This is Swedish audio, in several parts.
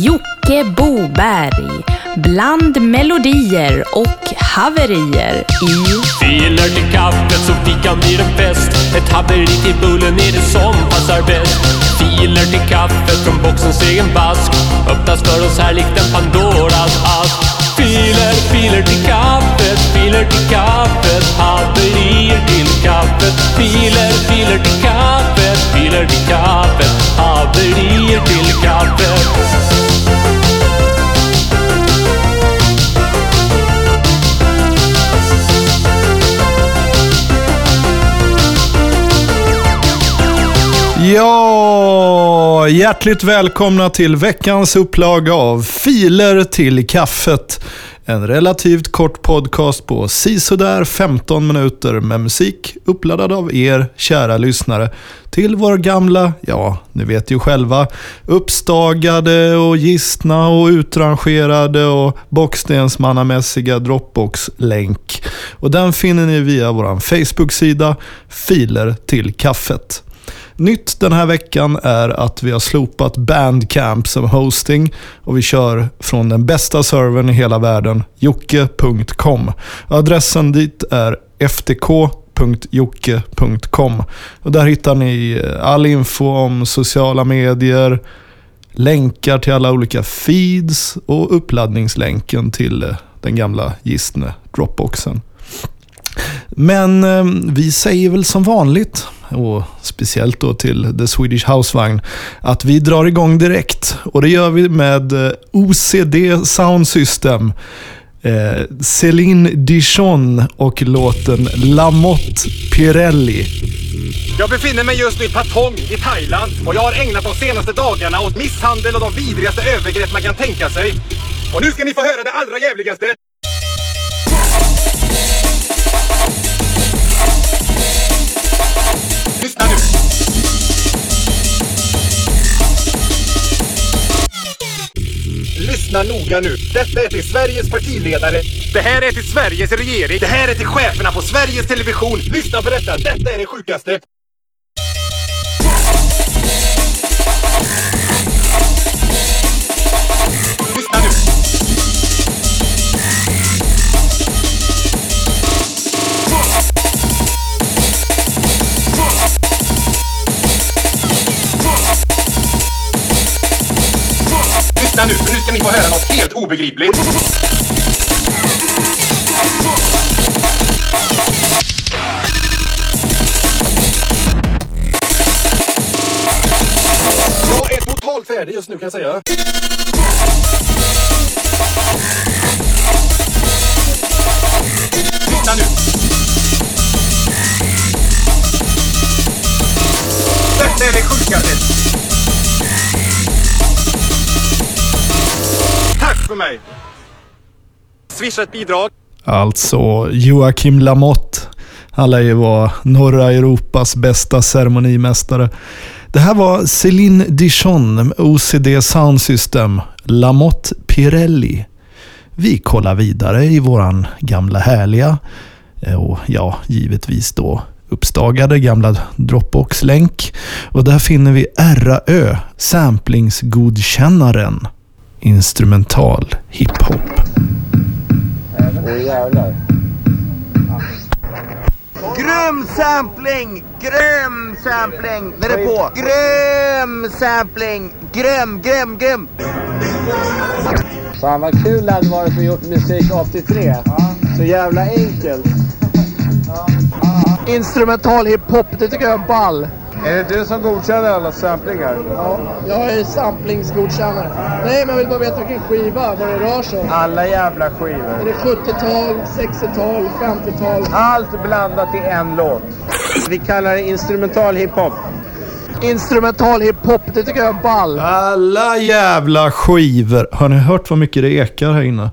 Jocke Boberg. Bland melodier och haverier i Filer till kaffet så fikan blir en fest Ett haveri till bullen är det som passar bäst. Filer till kaffet från boxens egen vask Öppnas för oss här likt en Pandoras ask. Filer, filer till kaffet, filer till kaffet. Haverier till kaffet. Filer, filer till kaffet, filer till kaffet. Hjärtligt välkomna till veckans upplaga av Filer till kaffet. En relativt kort podcast på sisådär 15 minuter med musik uppladdad av er kära lyssnare till vår gamla, ja, ni vet ju själva, uppstagade och gistna och utrangerade och bockstensmannamässiga Dropbox-länk. Och den finner ni via vår Facebook-sida Filer till kaffet. Nytt den här veckan är att vi har slopat Bandcamp som hosting och vi kör från den bästa servern i hela världen, jocke.com. Adressen dit är ftk.jocke.com. Och där hittar ni all info om sociala medier, länkar till alla olika feeds och uppladdningslänken till eh, den gamla gistne Dropboxen. Men eh, vi säger väl som vanligt, och speciellt då till The Swedish Housevagn, att vi drar igång direkt. Och det gör vi med eh, OCD Sound System. Eh, Céline Dijon och låten Lamotte Pirelli. Jag befinner mig just nu i Patong i Thailand och jag har ägnat de senaste dagarna åt misshandel och de vidrigaste övergrepp man kan tänka sig. Och nu ska ni få höra det allra jävligaste. Lyssna noga nu. Detta är till Sveriges partiledare. Det här är till Sveriges regering. Det här är till cheferna på Sveriges Television. Lyssna på detta. Detta är det sjukaste. Helt obegripligt. Jag är totalt färdig just nu kan jag säga. Swisha ett bidrag. Alltså Joakim Lamotte. Han lär ju vara norra Europas bästa ceremonimästare. Det här var Céline Dijon med OCD Sound System, Lamotte Pirelli. Vi kollar vidare i våran gamla härliga eh, och ja, givetvis då uppstagade gamla Dropbox-länk. Och där finner vi RAÖ, samplingsgodkännaren. Instrumental hiphop. Grym sampling! Grym sampling! Den är på! Grym sampling! Grym, grym, grym! Fan vad kul det hade varit att gjort musik 83. Så jävla enkelt. Instrumental hiphop, det tycker jag är ball. Är det du som godkänner alla samplingar? Ja, jag är samplingsgodkännare. Nej, men jag vill bara veta vilken skiva, vad det rör sig om. Alla jävla Är skivor. det 70-tal, 60-tal, 50-tal? Allt blandat i en låt. Vi kallar det instrumental hiphop. Instrumental hiphop, det tycker jag är ball. Alla jävla skivor. Har ni hört vad mycket det ekar här inne?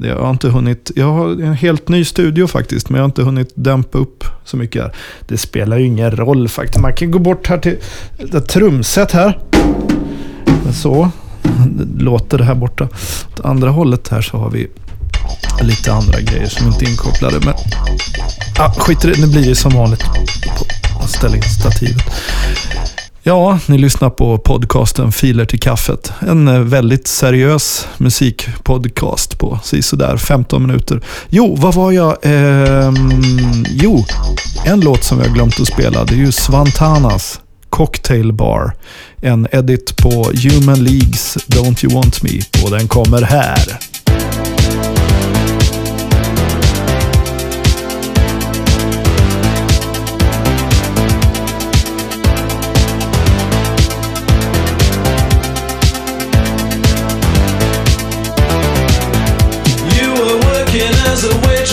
Jag har inte hunnit, jag har en helt ny studio faktiskt, men jag har inte hunnit dämpa upp så mycket här. Det spelar ju ingen roll faktiskt. Man kan gå bort här till ett trumset här. Så låter det här borta. Åt andra hållet här så har vi lite andra grejer som inte är inkopplade. Men ah, skit i det, nu blir det som vanligt. Ställ Jag ställer in stativet. Ja, ni lyssnar på podcasten Filer till kaffet. En eh, väldigt seriös musikpodcast på sådär 15 minuter. Jo, vad var jag? Ehm, jo, en låt som jag glömt att spela. Det är ju Svantanas Cocktail Bar. En edit på Human Leagues Don't You Want Me och den kommer här.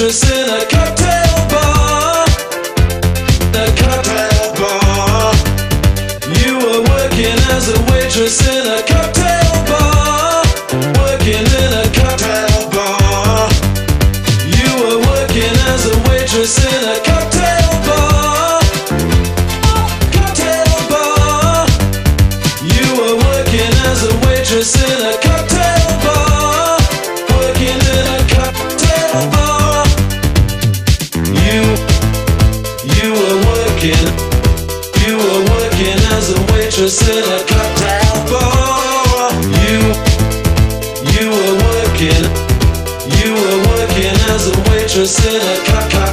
Christmas in you were working as a waitress in a cocktail bar. You, you were working, you were working as a waitress in a cock cock cock cocktail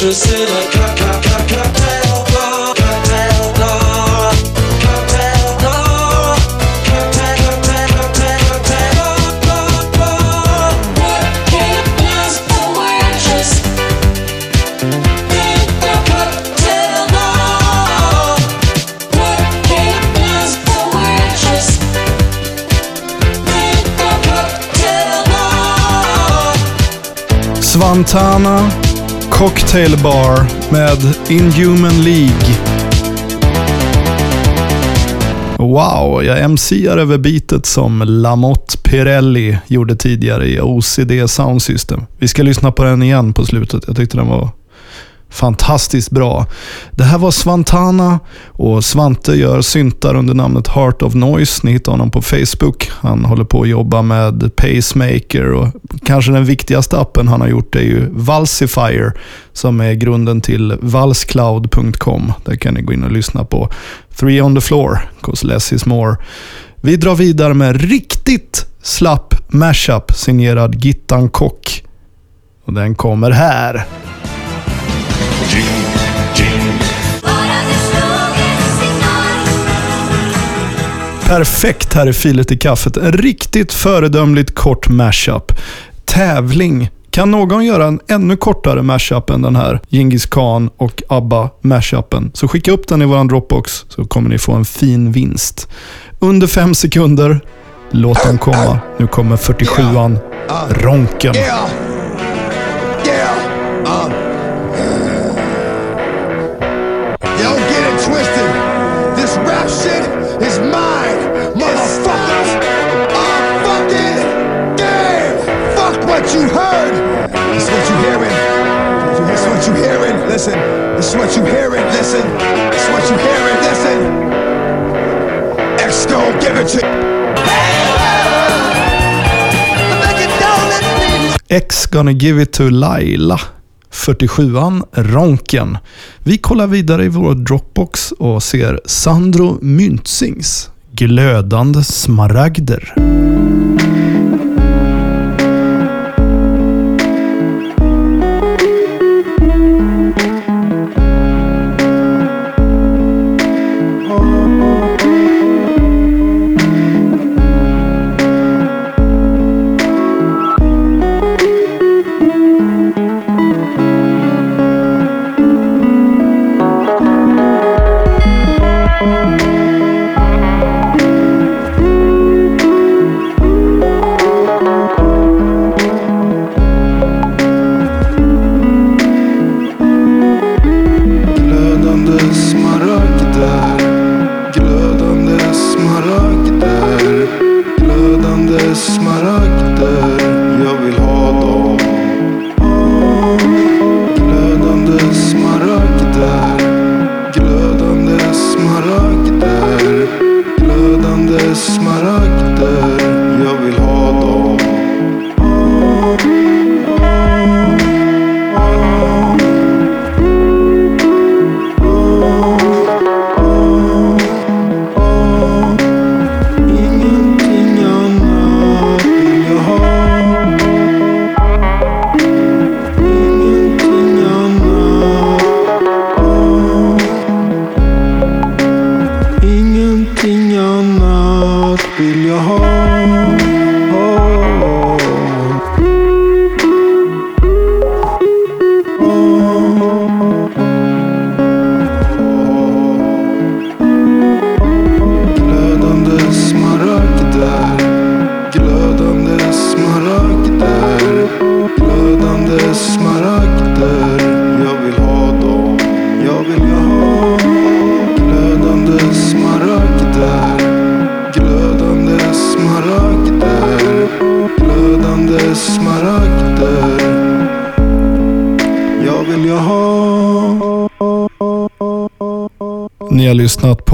waitress in a cock cock cock cocktail bar. Cocktail bar. Cocktail bar. Cocktail cocktail cocktail cocktail bar. bar. Working as a waitress. Svantana Cocktail Bar med Inhuman League. Wow, jag MCar över beatet som Lamotte Pirelli gjorde tidigare i OCD Sound System. Vi ska lyssna på den igen på slutet. Jag tyckte den var fantastiskt bra. Det här var Svantana och Svante gör syntar under namnet Heart of Noise. Ni hittar honom på Facebook. Han håller på att jobba med Pacemaker och kanske den viktigaste appen han har gjort är ju Valsifier som är grunden till valscloud.com. Där kan ni gå in och lyssna på Three on the floor, cause less is more. Vi drar vidare med riktigt slapp mashup signerad Gittan Kock. Och den kommer här. Perfekt här i Filet i kaffet. En riktigt föredömligt kort mashup. Tävling. Kan någon göra en ännu kortare mashup än den här Genghis Khan och ABBA mashupen? Så skicka upp den i vår Dropbox så kommer ni få en fin vinst. Under fem sekunder. Låt den komma. Nu kommer 47an. Ronken. It's what you hear hearing. Listen. It's what you hear hearing. Listen. X gon' give it to. X gonna give it to Laila. 47an Ronken. Vi kollar vidare i vår Dropbox och ser Sandro Myntzings Glödande smaragder.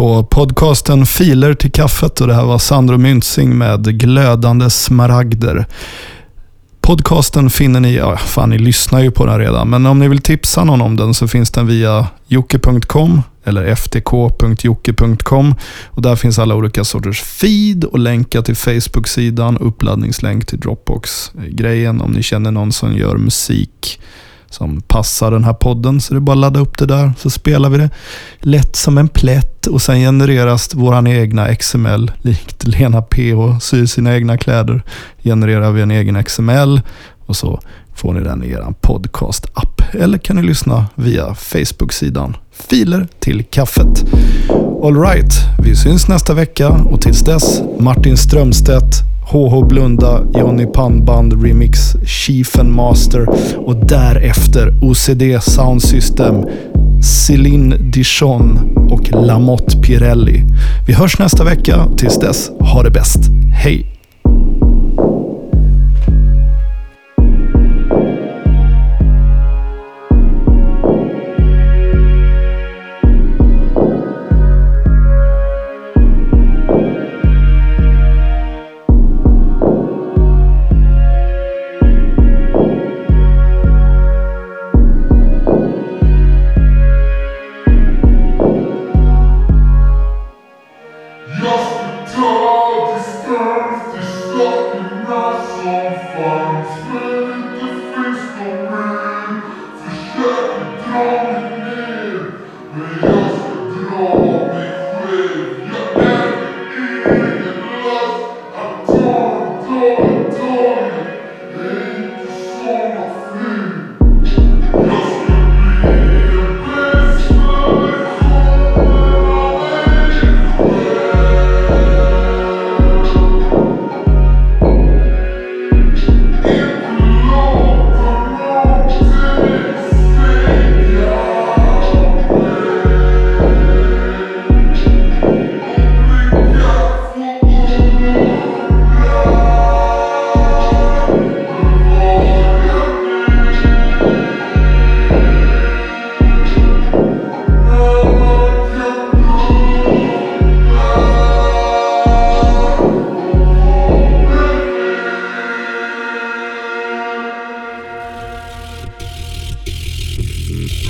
På podcasten Filer till kaffet och det här var Sandro Myntzing med Glödande smaragder. Podcasten finner ni, ja fan ni lyssnar ju på den redan, men om ni vill tipsa någon om den så finns den via jocke.com eller ftk.jocke.com och där finns alla olika sorters feed och länkar till Facebook-sidan, uppladdningslänk till Dropbox-grejen om ni känner någon som gör musik som passar den här podden. Så det är bara att ladda upp det där så spelar vi det lätt som en plätt och sen genereras våran egna XML likt Lena PH syr sina egna kläder. Genererar vi en egen XML och så får ni den i er podcast-app. Eller kan ni lyssna via Facebook-sidan Filer till kaffet. Alright, vi syns nästa vecka och tills dess Martin Strömstedt HH Blunda, Johnny Pannband Remix, Chief and Master och därefter OCD Sound System, Céline Dijon och Lamotte Pirelli. Vi hörs nästa vecka. Tills dess, ha det bäst. Hej!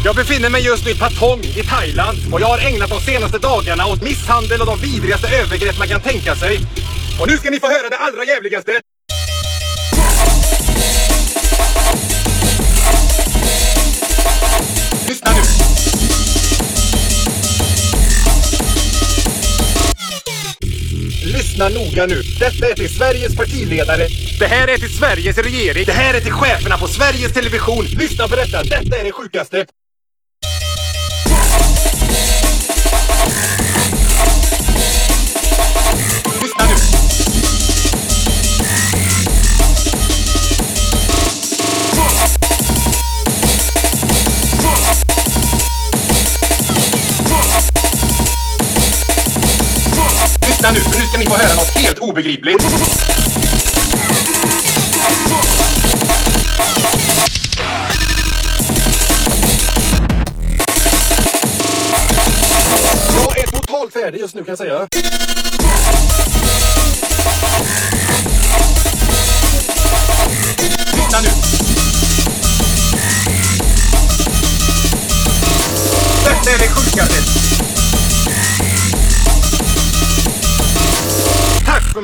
Jag befinner mig just nu i Patong i Thailand och jag har ägnat de senaste dagarna åt misshandel och de vidrigaste övergrepp man kan tänka sig. Och nu ska ni få höra det allra jävligaste. Lyssna nu. Lyssna noga nu. Detta är till Sveriges partiledare. Det här är till Sveriges regering. Det här är till cheferna på Sveriges Television. Lyssna på detta. Detta är det sjukaste. ska ni få höra något helt obegripligt. Jag är totalt färdig just nu kan jag säga.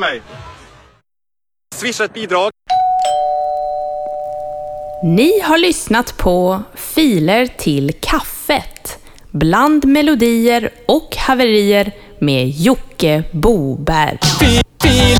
Mig! Swisha ett bidrag. Ni har lyssnat på Filer till kaffet. Bland melodier och haverier med Jocke Boberg. Fil,